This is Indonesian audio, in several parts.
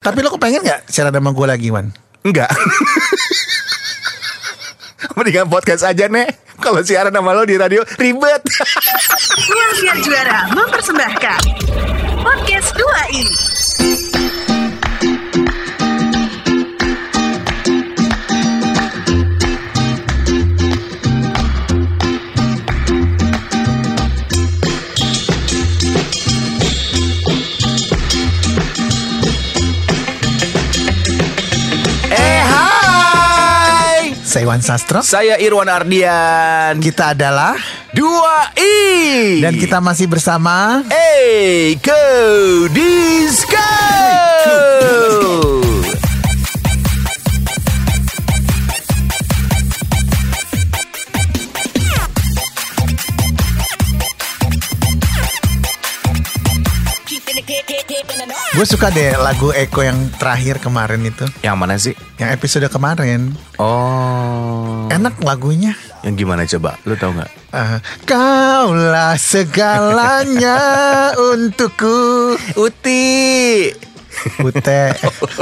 Tapi lo kepengen gak siaran sama gue lagi Wan? Enggak. Mendingan podcast aja nih. Kalau siaran sama lo di radio ribet. Ruang Siar Juara mempersembahkan Podcast 2 ini Saya Wan Sastro Saya Irwan Ardian. Kita adalah Dua I. Dan kita masih bersama Eko Disco. Gue suka deh lagu Eko yang terakhir kemarin itu Yang mana sih? Yang episode kemarin Oh. Enak lagunya Yang gimana coba? Lu tahu nggak? Eh, Kaulah segalanya untukku Uti. Ute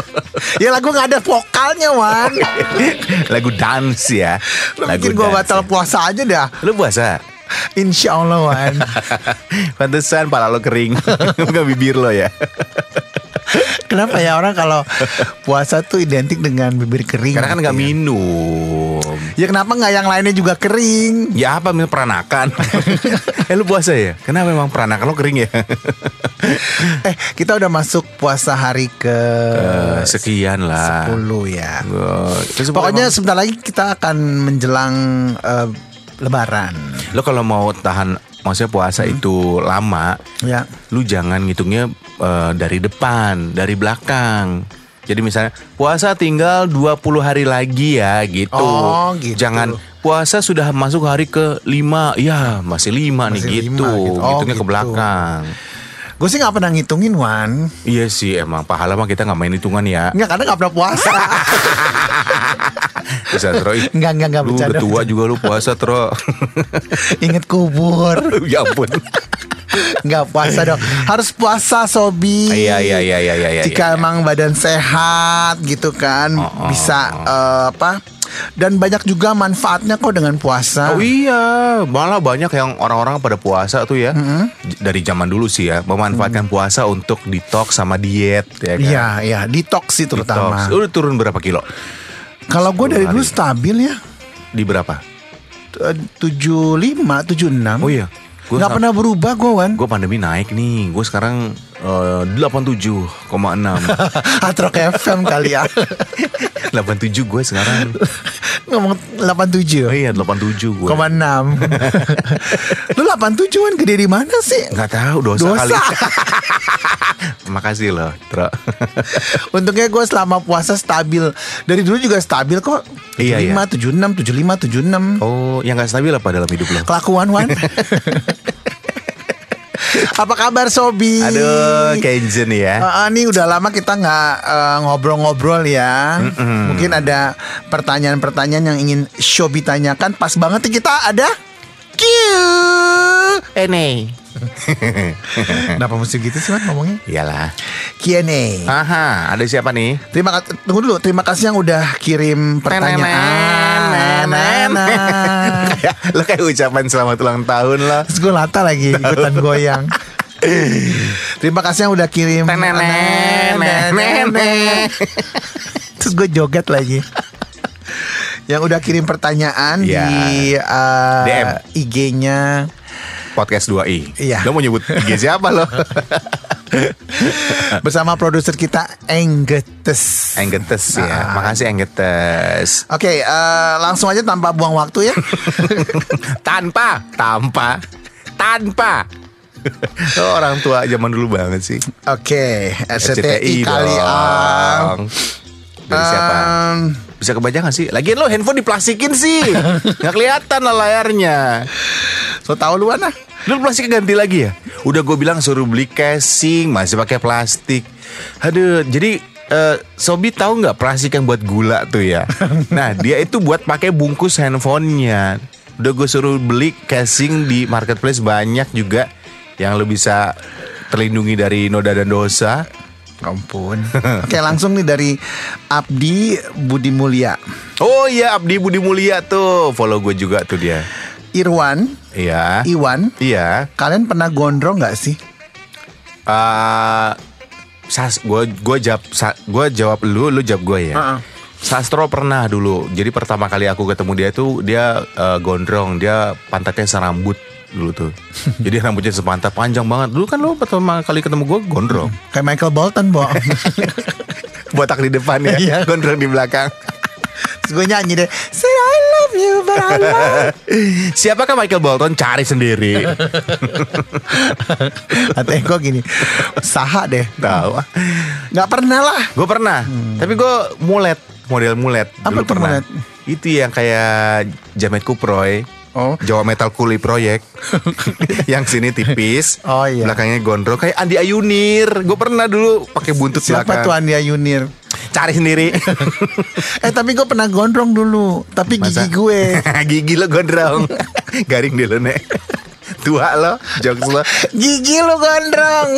Ya lagu gak ada vokalnya Wan Lagu dance ya. Lo Lagu bikin gue batal puasa aja dah Lu puasa? Insya Allah Wan. Pantesan pala lo kering. Bukan bibir lo ya. Kenapa ya orang kalau puasa tuh identik dengan bibir kering? Karena kan gak ya. minum. Ya kenapa nggak yang lainnya juga kering? Ya apa misal peranakan. Eh lu puasa ya? Kenapa memang peranakan? Lo kering ya? Eh kita udah masuk puasa hari ke Eh, Sekian lah. 10 ya. Terus Pokoknya emang- sebentar lagi kita akan menjelang eh, Lebaran Lo kalau mau tahan Maksudnya puasa itu lama Ya Lu jangan ngitungnya eh, dari depan Dari belakang jadi misalnya puasa tinggal 20 hari lagi ya gitu. Oh, gitu. Jangan puasa sudah masuk hari ke 5 Ya masih 5 nih gitu. gitu. Oh, Ngitungnya gitu. ke belakang. Gue sih gak pernah ngitungin Wan Iya sih emang pahala mah kita nggak main hitungan ya. Nggak karena gak pernah puasa Bisa Tro. Ih, Enggak enggak enggak Lu bercanda udah tua juga lu puasa Tro. Ingat kubur ya ampun. Nggak puasa dong Harus puasa Sobi Iya iya iya iya iya. Jika iya. emang badan sehat gitu kan Oh, oh, Bisa eh, apa Dan banyak juga manfaatnya kok dengan puasa Oh iya, malah banyak yang orang-orang pada puasa tuh ya. J- Dari zaman dulu sih ya, memanfaatkan puasa untuk detox sama diet ya kan. Iya iya Detox sih terutama Detox. Udah turun berapa kilo? Kalau gue dari dulu stabil ya Di berapa? Eh, 75, 76 Oh iya. Gue Nggak pernah berubah gue Wan Gue pandemi naik nih. Gue sekarang eh, 87,6. Atrok FM kali ya 87 gue sekarang. Ngomong 87 Oh iya 87 gue. Koma 6 Lu 87 Wan gede di mana sih? Nggak tahu dosa, Dosa. kali. Makasih loh, Tro. Untungnya gue selama puasa stabil Dari dulu juga stabil kok 75, Iya, iya. 76, 75, 76 oh, yang nggak stabil apa dalam hidup lo? Kelakuan Wan Apa kabar Sobi? Aduh, Kenzen ya. Ah, ah, nih udah lama kita nggak eh, ngobrol-ngobrol ya. Mungkin ada pertanyaan-pertanyaan yang ingin Shobi tanyakan. Pas banget nih kita ada Q. Ene. Kenapa mesti gitu sih Wan ngomongnya? Iyalah. Q&A. Aha, ada siapa nih? Terima kasih. Tunggu dulu. Terima kasih yang udah kirim pertanyaan. Kayak lo kayak ucapan selamat ulang tahun lah. Terus gue lata lagi ikutan goyang. Terima kasih yang udah kirim. Terus gue joget lagi. Yang udah kirim pertanyaan Ya. di uh, DM. IG-nya Podcast 2i. Iya. Lo mau nyebut IG siapa lo? bersama produser kita Enggetes. Enggetes ya. Ah. Makasih Enggetes. Oke, eh, langsung aja tanpa buang waktu ya. tanpa, tanpa, tanpa. Lo orang tua zaman dulu banget sih. Oke, RCTI kali dong. ah. Dari siapa? Em, Bisa kebaca gak sih? Lagian lo handphone diplastikin sih. Gak kelihatan lah layarnya. so tahu lu mana? Lu plastiknya ganti lagi ya? Udah gue bilang suruh beli casing masih pakai plastik. Aduh, jadi eh, Sobi tahu nggak plastik yang buat gula tuh ya? Nah, dia itu buat pakai bungkus handphonenya. Udah gue suruh beli casing di marketplace banyak juga yang lo bisa terlindungi dari noda dan dosa. Ampun. Oke, langsung nih dari Abdi Budi Mulya. Oh iya Abdi Budi Mulia tuh Follow gue juga tuh dia Irwan, Iya Iwan, Iya kalian pernah gondrong nggak sih? Eh, sas gue gue jawab sa, gue jawab lu lu jawab gue ya Heeh. Sastro pernah dulu jadi pertama kali aku ketemu dia tuh dia eh, gondrong dia pantatnya serambut dulu tuh jadi rambutnya sepantat panjang banget dulu kan lu pertama kali ketemu gue gondrong Kayak Michael Bolton, Bo. botak di depan ya Iya. gondrong di belakang Terus gue nyanyi deh. Say I love you, but I love. siapakah Michael Bolton cari sendiri Katanya gue gini. Saha deh. tahu Nggak pernah lah. gue pernah tapi gue mulet model mulet Apa dulu pernah mulet? itu yang kayak Jamet Kuproy Oh. Jawa Metal Kuli Proyek yang sini tipis Oh, iya. belakangnya gondrong kayak Andi Ayunir gue pernah dulu pakai buntut Siapa belakang tuh Andi Yunir? cari sendiri Eh tapi gue pernah gondrong dulu. Tapi Masa? gigi gue. gigi lo gondrong garing deh lo nek tua lo jokes lo Gigi lu gondrong.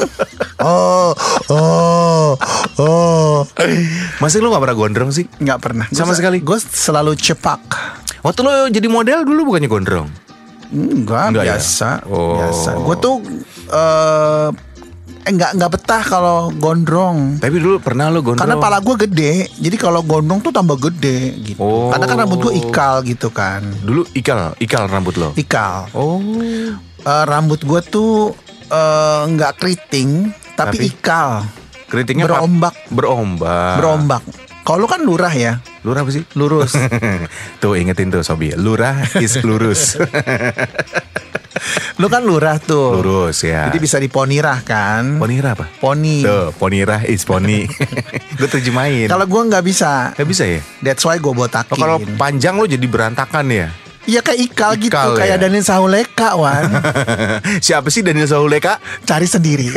Oh, oh, oh. masih lo gak pernah gondrong sih Nggak pernah. Gua Sama se- sekali? Gue selalu cepak. Waktu lo jadi model dulu bukannya gondrong Enggak, Enggak ya? biasa. Oh. Biasa. Gue tuh eh eh, nggak nggak betah kalau gondrong. tapi dulu pernah lo gondrong Karena pala gue gede, jadi kalau gondrong tuh tambah gede gitu. Oh. Karena kan rambut gue ikal gitu kan, dulu ikal ikal rambut lo ikal. oh Eh, rambut gue tuh eh, nggak keriting, tapi, Tapi? ikal, keritingnya berombak, berombak berombak. Kalau lu kan lurah ya, lurah apa sih lurus. tuh ingetin tuh Sobi lurah is lurus lu kan lurah tuh. lurus ya Jadi bisa diponirah kan? ponira apa Poni. tuh ponira is poni gue terjemahin Kalau gue nggak bisa, Gak bisa ya that's why gue Oh, botakin. kalau panjang lo jadi berantakan ya Iya kayak ikal, gitu, Ikal kayak ya? Daniel Sahuleka, Wan. siapa sih Daniel Sauleka Cari sendiri.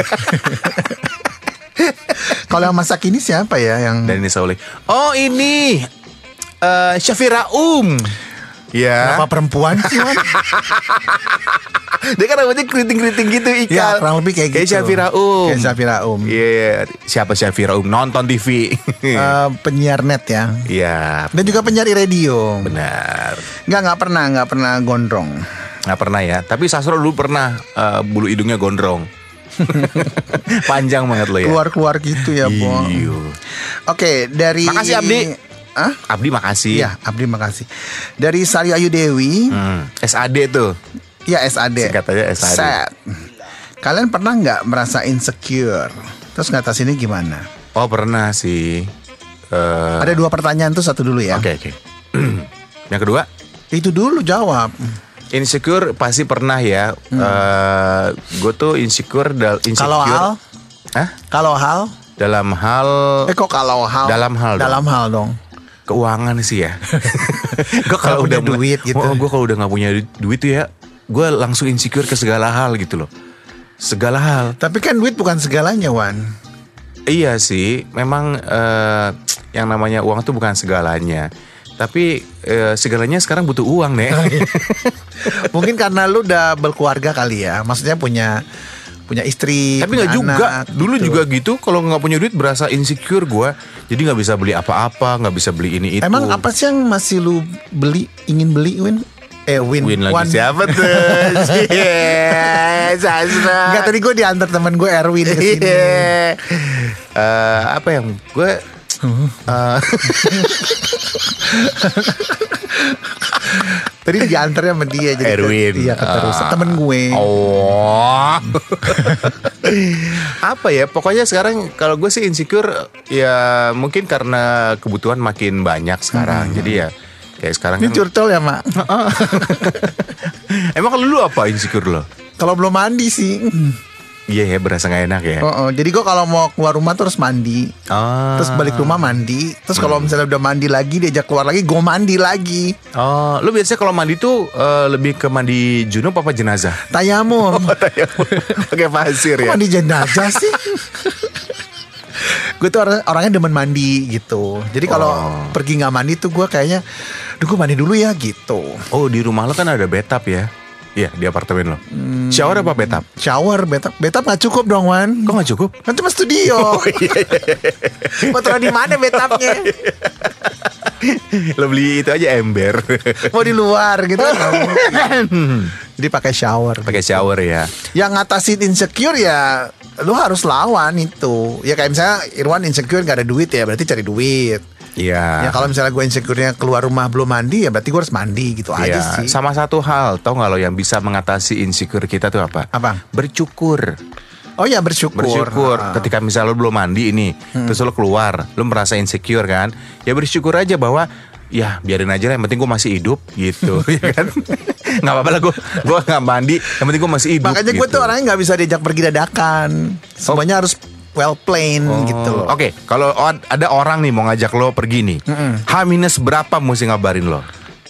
Kalau yang masak ini siapa ya yang Daniel Sauleka oh ini eh Syafira Um ya apa perempuan sih, dia kan rambutnya keriting-keriting gitu ikal Ya, kurang lebih kayak kayak gitu. Syafira Um Kayak Syafira Um. Iya, siapa Syafira Um? Nonton TV. Eh, penyiar net ya. Iya, Dan juga penyiar radio. benar. Nggak nggak pernah nggak pernah gondrong. Nggak pernah ya. Tapi Sastro dulu pernah eh, bulu hidungnya gondrong. Panjang banget lo ya. Keluar keluar gitu ya, Bo. Iyo. Oke dari. Makasih, Abdi. Hah? Abdi makasih. Iya, Abdi makasih. Dari Sari Ayu Dewi, Hmm, SAD tuh. ya SAD. Singkatannya SAD. Sad. Kalian pernah nggak merasa insecure? Terus ngatasinnya gimana? Oh pernah sih. Eh, Ada dua pertanyaan tuh satu dulu ya. Oke oke. Yang kedua, Itu dulu jawab. Insecure pasti pernah ya. Eh, gue tuh insecure dal insecure. Hmm. Kalau hal, Hah? kalau hal, Dalam hal eh kok kalau hal? Dalam hal dong. Dalam hal dong. keuangan sih ya. gue kalau udah duit gitu. Oh, gue kalau udah nggak punya du- duit tuh ya, gue langsung insecure ke segala hal gitu loh. Segala hal. Tapi kan duit bukan segalanya, Wan. Iya sih, memang eh, yang namanya uang tuh bukan segalanya. Tapi eh, segalanya sekarang butuh uang nih. Mungkin karena lu udah berkeluarga kali ya. Maksudnya punya punya istri. Tapi nggak juga. anak, Dulu gitu. juga gitu. Kalau nggak punya duit berasa insecure gue. Jadi nggak bisa beli apa-apa, nggak bisa beli ini itu. Emang apa sih yang masih lu beli ingin beli Win? Eh Win. Win lagi siapa tuh? Cie, Sasra. Enggak tadi gue diantar temen gue Erwin ke sini. Iya. Eh, apa yang gue Tadi diantarnya sama dia jadi Erwin. Iya keterusan Ah. temen gue. Oh. apa ya? Pokoknya sekarang kalau gue sih insecure ya mungkin karena kebutuhan makin banyak sekarang. Jadi ya kayak sekarang Ini kan. curcol ya mak. Emang kalau lu apa insecure lo? Kalau belum mandi sih. Iya ya berasa nggak enak ya. Oh, oh. Jadi gue kalau mau keluar rumah terus mandi. Ah. Terus balik rumah mandi. Terus kalau misalnya udah mandi lagi diajak keluar lagi, gue mandi lagi. Oh, lu biasanya kalau mandi tuh eh, lebih ke mandi junub apa jenazah? Tayamum. Pakai pasir Kok ya. mandi jenazah sih? gue tuh orang- orangnya demen mandi gitu. Jadi kalau Oh. pergi nggak mandi tuh gue kayaknya, duh gue mandi dulu ya gitu. Oh, di rumah lo kan ada bathtub ya? Iya di apartemen lo. Shower apa bathtub? Shower, betap, betap nggak cukup dong Wan. Kok nggak cukup? Kan cuma studio. Oh, iya, Mau taruh di mana betapnya? Lo beli itu aja ember. Mau di luar gitu kan. Jadi pakai shower. Pakai shower ya. Yang ngatasin insecure ya lu harus lawan itu. Ya kayak misalnya Irwan insecure gak ada duit ya berarti cari duit. Iya. Ya kalau misalnya gue insecure-nya keluar rumah belum mandi ya berarti gue harus mandi gitu aja Iya, sih. sama satu hal, tau nggak lo yang bisa mengatasi insecure kita tuh apa? Apa? Bercukur. Oh ya bersyukur. Bersyukur. Ah. Ketika misalnya lo belum mandi ini, terus lo keluar, lo merasa insecure kan? Ya bersyukur aja bahwa ya biarin aja lah, yang penting gue masih hidup gitu, ya kan? Nggak apa-apa lah gue, gue nggak mandi, yang penting gue masih hidup. Makanya gue gitu. tuh orangnya nggak bisa diajak pergi dadakan. Semuanya harus well plain Oh, gitu loh. Oke, kalau o- ada orang nih mau ngajak lo pergi nih, H minus berapa mesti ngabarin lo?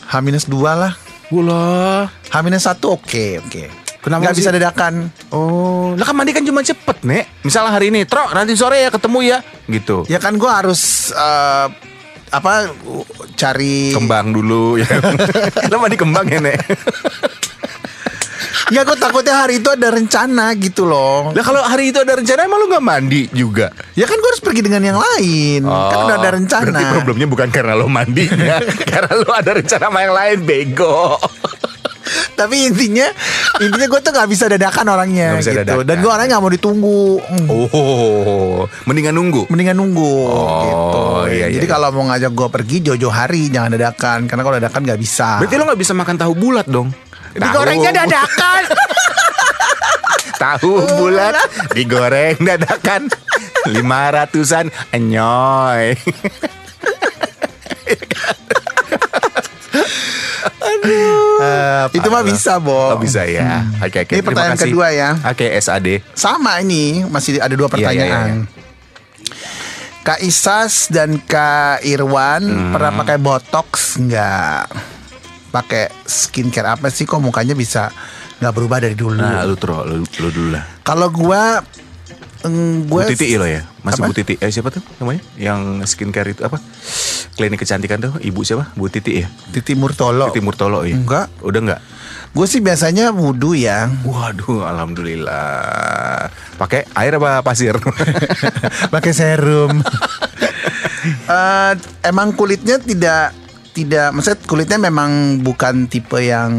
H minus dua lah. Gula. H minus satu oke oke. Kenapa Nggak bisa dadakan. Oh, lah kan mandi kan cuma cepet nek. Misalnya hari ini, Tro, nanti sore ya ketemu ya, gitu. Ya kan gue harus eh, apa cari Kembang dulu ya. Lo mandi kembang ya nek. Ya gue takutnya hari itu ada rencana gitu loh. Lah kalau hari itu ada rencana emang lo nggak mandi juga? Ya kan gue harus pergi dengan yang lain. kan udah ada rencana. Oh, Berarti problemnya bukan karena lo mandi ya, karena lo ada rencana sama yang lain bego. Tapi intinya intinya gue tuh nggak bisa dadakan orangnya Nggak bisa gitu. dadakan. Dan gue orangnya nggak mau ditunggu. Hmm. Oh, mendingan nunggu. Mendingan nunggu Oh, gitu. iya, iya, Jadi iya. kalau mau ngajak gue pergi jojo hari jangan dadakan karena kalau dadakan nggak bisa. Berarti lo nggak bisa makan tahu bulat dong? Digorengnya dadakan. Tahu bulat digoreng dadakan lima ratusan enyoy. Eh, itu mah bisa, Bo. Oh, bisa ya. Oke oke. Ini terima pertanyaan kedua ya. Oke SAD. Sama ini masih ada dua Iya, iya, pertanyaan. iya. Kak Isas dan Kak Irwan Hmm. pernah pakai botox nggak? Pakai skincare apa sih kok mukanya bisa nggak berubah dari dulu? Nah lu tro lu, lu dulu lah. Kalau gua mm, Bu gue Titi lo ya, masih Apa? Bu Titi. Eh siapa tuh namanya? Yang skincare itu apa? Klinik kecantikan tuh, ibu siapa? Bu Titi ya. Titi Murtolo. Titi Murtolo ya. Enggak. Udah enggak? Gue sih biasanya wudhu ya. Waduh, alhamdulillah. Pakai air apa pasir? pakai serum. Eh, emang kulitnya tidak tidak, maksudnya kulitnya memang bukan tipe yang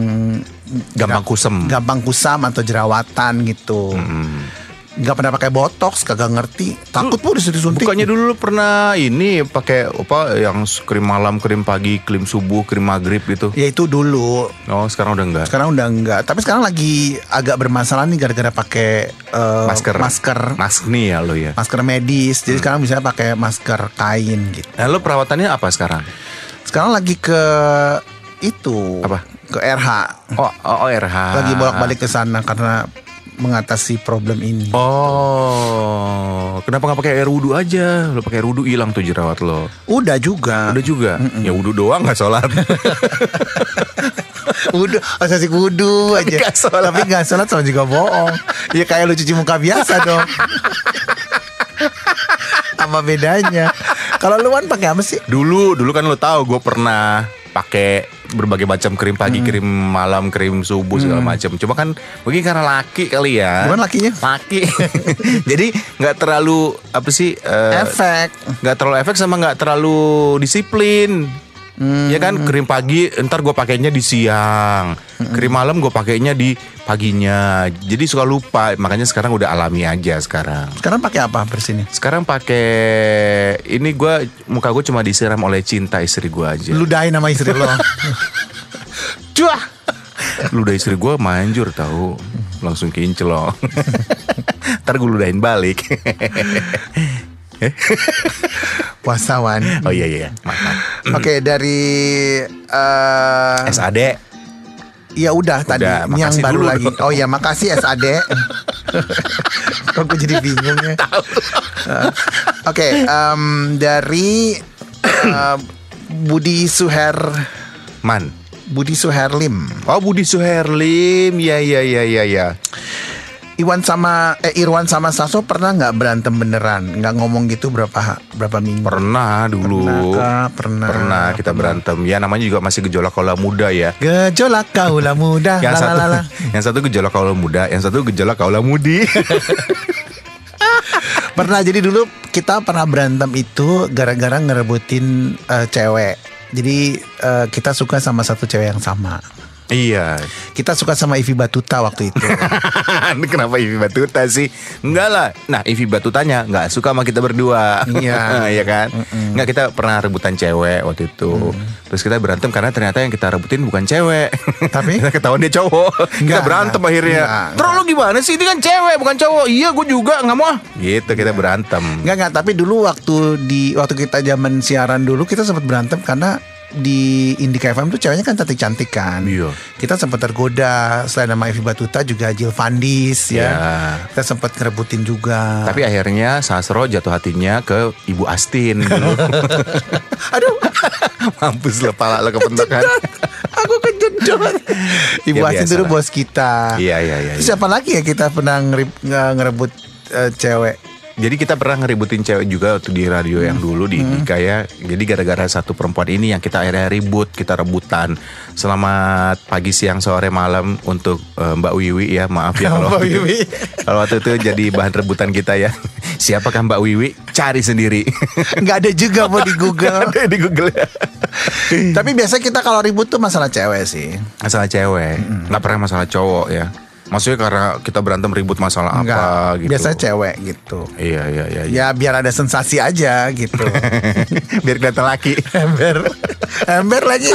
Gampang kusem. gampang kusam atau jerawatan gitu. Nggak pernah pakai botox, kagak ngerti. Takut pun disuntik-suntik. Bukannya dulu lu pernah ini pakai apa yang krim malam, krim pagi, krim subuh, krim maghrib gitu. Ya itu dulu. Oh, sekarang udah enggak. Sekarang udah enggak. Tapi sekarang lagi agak bermasalah nih gara-gara pakai eh, Masker. masker Mask nih ya lo ya. masker medis. Jadi sekarang bisa pakai masker kain gitu. Nah, lo perawatannya apa sekarang? Sekarang lagi ke itu Apa? Ke RH. Oh, oh, oh, RH. Lagi bolak-balik ke sana karena mengatasi problem ini. Oh, kenapa nggak pakai air wudhu aja? Lo pakai air wudhu hilang tuh jerawat lo. Udah juga. Udah juga. Ya wudhu doang nggak sholat. Wudhu, asasi wudhu aja. Nggak sholat. Tapi nggak sholat sama juga bohong. Ya kayak lu cuci muka biasa dong. Apa bedanya? Kalau lu kan pakai apa sih? dulu, dulu kan lo tahu gue pernah pakai berbagai macam krim pagi, krim malam, krim subuh segala macam. Cuma kan mungkin karena laki kali ya. Bukan lakinya? Laki. Jadi nggak terlalu apa sih? eh, Efek. nggak terlalu efek sama nggak terlalu disiplin. Ya kan krim pagi ntar gue pakainya di siang, krim malam gue pakainya di paginya. Jadi suka lupa, makanya sekarang udah alami aja sekarang. Sekarang pakai apa bersini? Sekarang pakai ini gue muka gue cuma disiram oleh cinta istri gue aja. Ludahin nama istri lo. Cuah. Ludah istri gue manjur tahu, langsung kinclong. ntar gue ludahin balik. Puasawan. oh iya iya, maaf. maaf. Oke dari eh SAD. Ya udah tadi Udah, Ini yang baru dulu lagi. dong. Oh ya makasih SAD. Kok gue jadi bingung ya. Uh, Oke, em, dari eh, Budi Suher Man. Budi Suherlim. Oh Budi Suherlim, ya ya ya ya ya. Iwan sama eh Irwan sama Saso pernah nggak berantem beneran? Nggak ngomong gitu berapa berapa minggu? Pernah dulu. Pernah, pernah. Pernah kita berantem. Ya namanya juga masih gejolak kaula muda ya. Gejolak kaula muda. Yang satu, lalalala. yang satu gejolak kaula muda, yang satu gejolak kaula mudi. Pernah jadi dulu kita pernah berantem itu gara-gara ngerebutin eh, cewek. Jadi eh, kita suka sama satu cewek yang sama. Iya. Kita suka sama Ivi Batuta waktu itu. Kenapa Ivi Batuta sih? Enggak lah. Nah, Ivi Batutanya nggak suka sama kita berdua. Iya. Iya kan? Enggak kita pernah rebutan cewek waktu itu. Terus kita berantem karena ternyata yang kita rebutin bukan cewek. Tapi? kita ketahuan dia cowok. kita Enggak, berantem enggak. akhirnya. Enggak, Terus lu gimana sih? Ini kan cewek bukan cowok. Iya, gue juga nggak mau. ah. Gitu kita berantem. Enggak enggak, tapi dulu waktu di waktu kita zaman siaran dulu kita sempat berantem karena di Indika FM tuh ceweknya kan cantik-cantik kan. Iya. Kita sempat tergoda selain nama Evi Batuta juga Jill Fandis ya. Ya. Kita sempat ngerebutin juga. Tapi akhirnya Sasro jatuh hatinya ke Ibu Astin dulu. aduh, Mampus lo pala lo kepentok kan. aku kejedot. Ibu Ya, biasa dulu lah. bos kita. Iya, iya, iya. Terus siapa lagi ya kita pernah ngerebut eh, cewek? Jadi kita pernah ngeributin cewek juga waktu di radio yang dulu di Indika ya. Jadi gara-gara satu perempuan ini yang kita akhirnya ribut, kita rebutan. Selamat pagi, siang, sore, malam untuk eh, Mbak Wiwi ya. Maaf ya kalau Mbak waktu itu- Wiwi. kalau waktu itu jadi bahan rebutan kita ya. Siapakah Mbak Wiwi? Cari sendiri. Nggak ada juga mau di Google. Ada di Google ya. Tapi biasa kita kalau ribut tuh masalah cewek sih. Masalah cewek, nggak pernah masalah cowok ya. Maksudnya karena kita berantem ribut masalah Enggak, apa gitu. biasa cewek gitu. Iya iya iya. iya. Ya biar ada sensasi aja gitu. Biar kelihatan laki. Ember, ember lagi.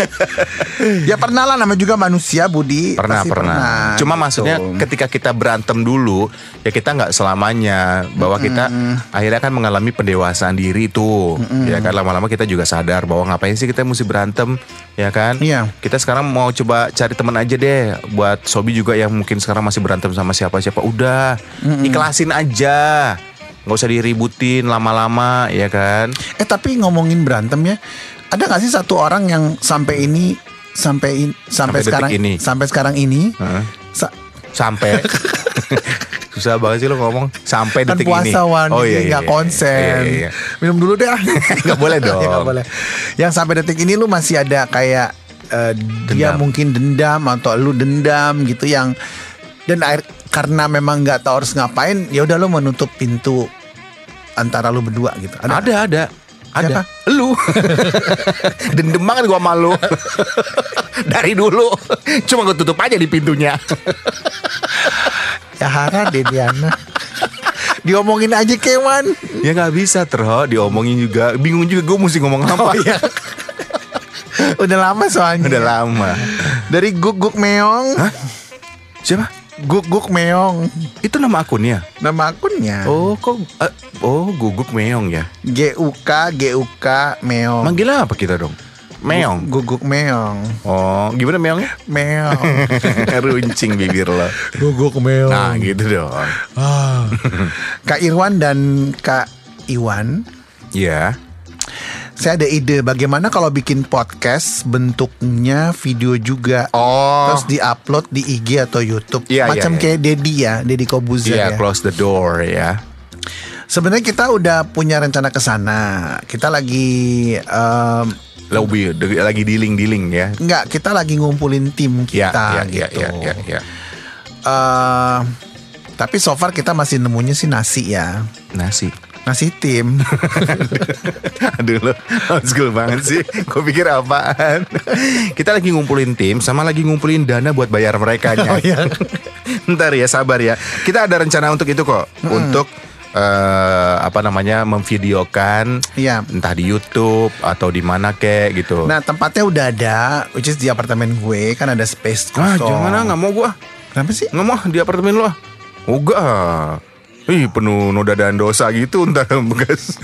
ya pernah lah namanya juga manusia Budi. Pernah, Pasti pernah. Cuma gitu. maksudnya ketika kita berantem dulu, ya kita nggak selamanya bahwa kita akhirnya kan mengalami pendewasaan diri tuh. Ya kan lama-lama kita juga sadar bahwa ngapain sih kita mesti berantem, ya kan? Iya. Kita sekarang mau coba cari teman aja deh buat Sobi juga yang mungkin sekarang masih berantem sama siapa-siapa. Udah, ikhlasin aja. nggak usah diributin lama-lama, ya kan? Eh tapi ngomongin berantem ya, ada nggak sih satu orang yang sampai ini sampai in- sampai, Sampai sekarang ini. sampai sekarang ini Heeh. sa- Sampai Susah banget sih lo ngomong Sampai kan detik ini puasa Wan, Oh jadi iya iya iya. konsen. Iya, iya. Minum dulu deh. Nggak boleh dong. Ya, nggak boleh. Yang sampai detik ini lu masih ada kayak eh, dia mungkin dendam atau lu dendam gitu yang dan air karena memang nggak tahu harus ngapain, ya udah lu menutup pintu antara lu berdua gitu. Ada. Ada ada ada. Siapa? Lu. Dendem banget gua sama lu. Dari dulu. Cuma gue tutup aja di pintunya. Ya hara deh Diana. Diomongin aja kewan. ya nggak bisa terho diomongin juga. Bingung juga gue mesti ngomong apa. Oh iya. Udah lama soalnya. Udah lama. Dari Guk Guk Meong. Hah? Siapa? Guk Guk Meong. Itu nama akunnya. Nama akunnya. Oh kok eh, Oh guguk meong ya G U K G U K Meong. Manggil apa kita dong Meong Guguk Meong. Oh gimana meongnya Meong. Runcing bibir lo Guguk Meong. Nah gitu dong Ah. Kak Irwan dan Kak Iwan, Ya saya ada ide bagaimana kalau bikin podcast bentuknya video juga. Oh Terus diupload di IG atau YouTube, Iya, macam iya, iya. kayak Dedi ya, Dedi Kobuzer Iya ya. close the door ya Sebenarnya kita udah punya rencana ke sana. Kita lagi Lebih de- lagi dealing-dealing ya Enggak, kita lagi ngumpulin tim Ya, kita ya, ya, gitu. ya, ya, ya. Eh, tapi so far kita masih nemunya sih nasi ya. Nasi Nasi tim. Aduh lo old school banget sih Gue pikir apaan Kita lagi ngumpulin tim Sama lagi ngumpulin dana buat bayar mereka Oh, iya. Ntar ya sabar ya Kita ada rencana untuk itu kok Untuk eh, Apa namanya Memvideokan Iya. Entah di Youtube Atau di mana kek gitu Nah tempatnya udah ada, which is di apartemen gue kan ada space Ah kosong. jangan ah Gak mau gua Kenapa sih? Nggak mau di apartemen ah Enggak ah. Ih penuh noda dan dosa gitu Ntar bekas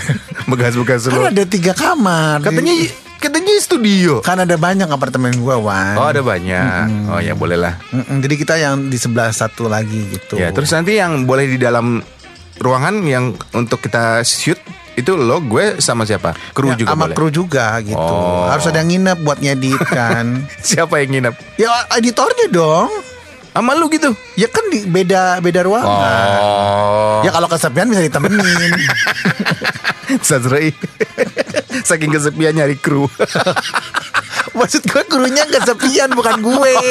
Bekas-bekas lu Kan ada tiga kamar. Katanya Katanya studio kan ada banyak apartemen gue Wan. Oh ada banyak Oh ya boleh lah Mm-mm, jadi kita yang di sebelah satu lagi gitu. Ya terus nanti yang boleh di dalam ruangan yang untuk kita shoot itu lo gue sama siapa? Kru Ya, juga sama boleh. kru juga gitu. Oh. Harus ada yang nginep buat ngedit kan. Siapa yang nginep? ya editornya dong. Sama lu gitu. Ya kan di beda beda ruangan. Oh. Ya kalau kesepian bisa ditemenin. Sazrai. Saking kesepian nyari kru. Maksud gue krunya kesepian bukan gue.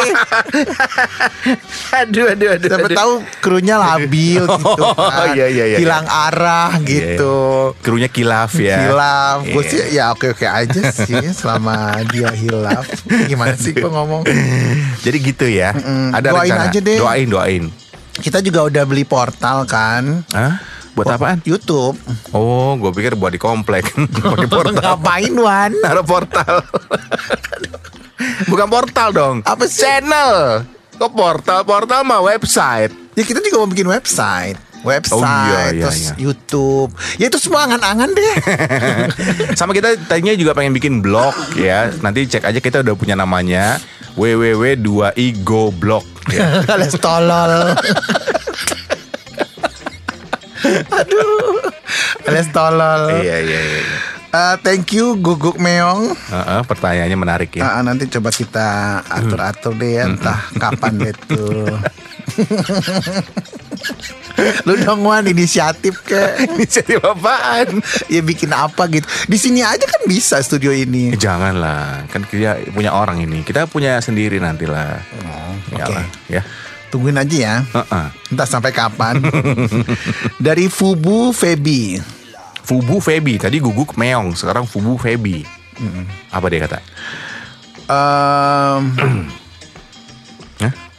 aduh, aduh, aduh. Siapa aduh. tahu krunya labil gitu Oh, kan. iya, iya, iya. Hilang arah gitu. Iya. Krunya kilaf ya. Hilaf, gue Iya. sih ya oke oke aja sih selama dia hilaf. Gimana sih gue ngomong? Jadi gitu ya. Ada Doain rencana. aja deh. Doain, doain. Kita juga udah beli portal kan. Hah? Buat apaan? YouTube. Oh, gue pikir buat di komplek. Pakai portal. Ngapain Wan? Naruh portal. Bukan portal dong. Apa sih? Channel. Kok portal? Portal mah website. Ya kita juga mau bikin website. Website, Oh, iya, iya, terus iya. YouTube. Ya itu semua angan-angan deh. Sama kita tadinya juga pengen bikin blog ya. Nanti cek aja kita udah punya namanya www2igo blog ya. Alias tolol. Aduh. Alias tolol. iya iya iya. Eh, thank you Guguk Meong. Heeh, pertanyaannya menarik ya. Ah, nanti coba kita atur-atur deh ya entah kapan deh tuh. Lu dong Wan inisiatif ke Inisiatif apaan? Ya bikin apa gitu Di sini aja kan bisa studio ini Eh, Janganlah, kan kita punya orang ini. Kita punya sendiri nantilah. oke. Yalah, ya. Tungguin aja ya Heeh. Entah sampai kapan Dari Fubu Febi Fubu Febi tadi guguk meong, sekarang Fubu Febi. Apa dia kata? Hah?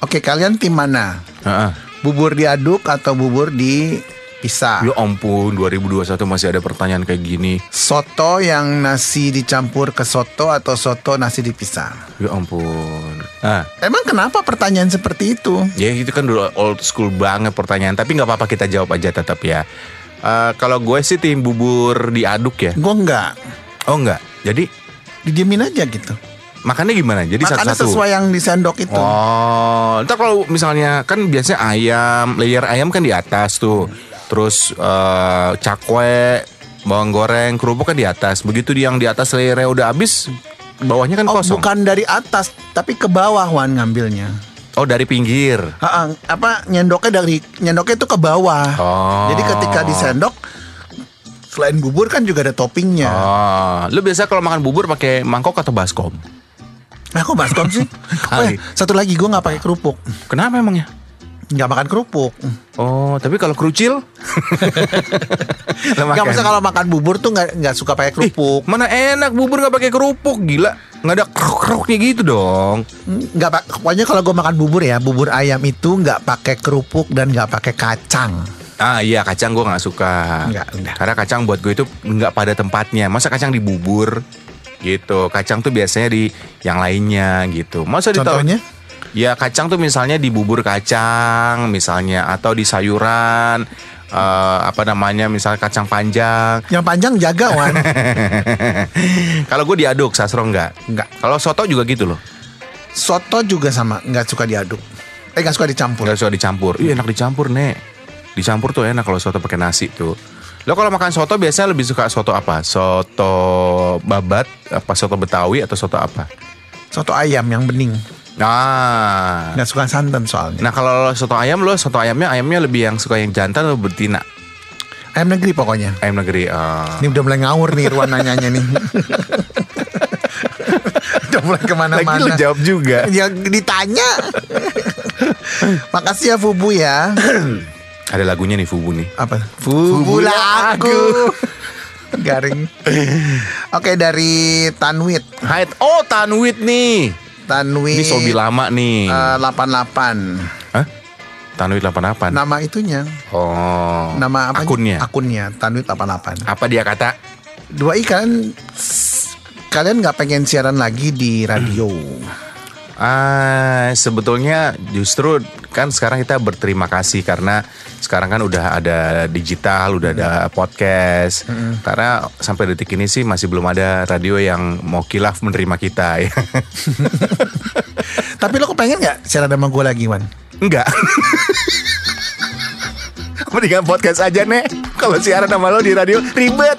Oke kalian tim mana? Heeh. Bubur diaduk atau bubur dipisah? Ya ampun, 2021 masih ada pertanyaan kayak gini. Soto yang nasi dicampur ke soto atau soto nasi dipisah? Ya ampun. Ah, Emang kenapa pertanyaan seperti itu? ya itu kan dulu old school banget pertanyaan. Tapi nggak apa-apa kita jawab aja tetap ya. Eh, kalau gue sih tim bubur diaduk ya. Gue enggak Oh enggak. Jadi Didiemin aja gitu makannya gimana? Jadi Makannya satu-satu. sesuai yang di sendok itu Oh, ntar kalau misalnya kan biasanya ayam, layer ayam kan di atas tuh. Terus eh, cakwe, bawang goreng, kerupuk kan di atas. Begitu di yang di atas layernya udah habis, bawahnya kan Oh kosong. bukan dari atas Tapi ke bawah Wan ngambilnya Oh, dari pinggir. Ha-ha, Apa nyendoknya dari Nyendoknya itu ke bawah Oh. Jadi ketika disendok Selain bubur kan juga ada toppingnya Oh, lu biasa kalau makan bubur pakai mangkok atau baskom? Nah kok baskom sih? oh, ya, satu lagi gue nggak pakai kerupuk Kenapa emangnya? Nggak makan kerupuk Oh, tapi kalau kerucil? Nggak makan. usah kalau makan bubur tuh nggak nggak suka pakai Ih, kerupuk mana enak bubur nggak pakai kerupuk, gila. Nggak ada krok-kroknya gitu dong. nggak pak pokoknya kalau gue makan bubur ya bubur ayam itu nggak pakai kerupuk dan nggak pakai kacang Ah iya kacang gue nggak suka. Nggak, udah. Karena kacang buat gue itu nggak pada tempatnya. Masa kacang di bubur gitu. Kacang tuh biasanya di yang lainnya gitu. Masa Contohnya? Ya kacang tuh misalnya di bubur kacang misalnya atau di sayuran eh, apa namanya misalnya kacang panjang. yang panjang jaga wan Kalau gue diaduk sasro nggak? Nggak. Kalau soto juga gitu loh. soto juga sama nggak suka diaduk eh nggak suka dicampur Nggak suka dicampur. Iya enak dicampur nek. Dicampur tuh enak kalau soto pakai nasi tuh. Lo kalau makan soto biasanya lebih suka soto apa? Soto babat, apa soto betawi atau soto apa? soto ayam yang bening Nah, nggak suka santan soalnya nah kalau lo soto ayam lo soto ayamnya ayamnya lebih yang suka yang jantan atau betina? ayam negeri pokoknya Ayam negeri. ah. ini udah mulai ngawur nih Ruan nanyanya nih udah mulai Lagi ke mana-mana lo jawab juga. ya ditanya makasih ya Fubu ya Ada lagunya nih Fubu nih. apa Fubu lah aku garing oke dari Tanwit Hai, oh Tanwit nih. Tanwit Ini sobi lama nih. eh, 88 Hah? Tanwit 88. nama itunya Oh. nama apa Akunnya. akunnya Tanwit 88 Apa dia kata? dua i kalian kalian nggak pengen siaran lagi di radio Ah, sebetulnya justru kan sekarang kita berterima kasih karena sekarang kan udah ada digital, udah ada podcast. Karena sampai detik ini sih masih belum ada radio yang mau kilaf menerima kita ya. tapi lo kepengen nggak siaran sama gue lagi Wan Enggak. Mendingan podcast aja nih. Kalau siaran sama lo di radio ribet.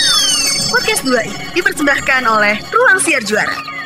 Podcast 2i dipersembahkan oleh Ruang Siar Juara.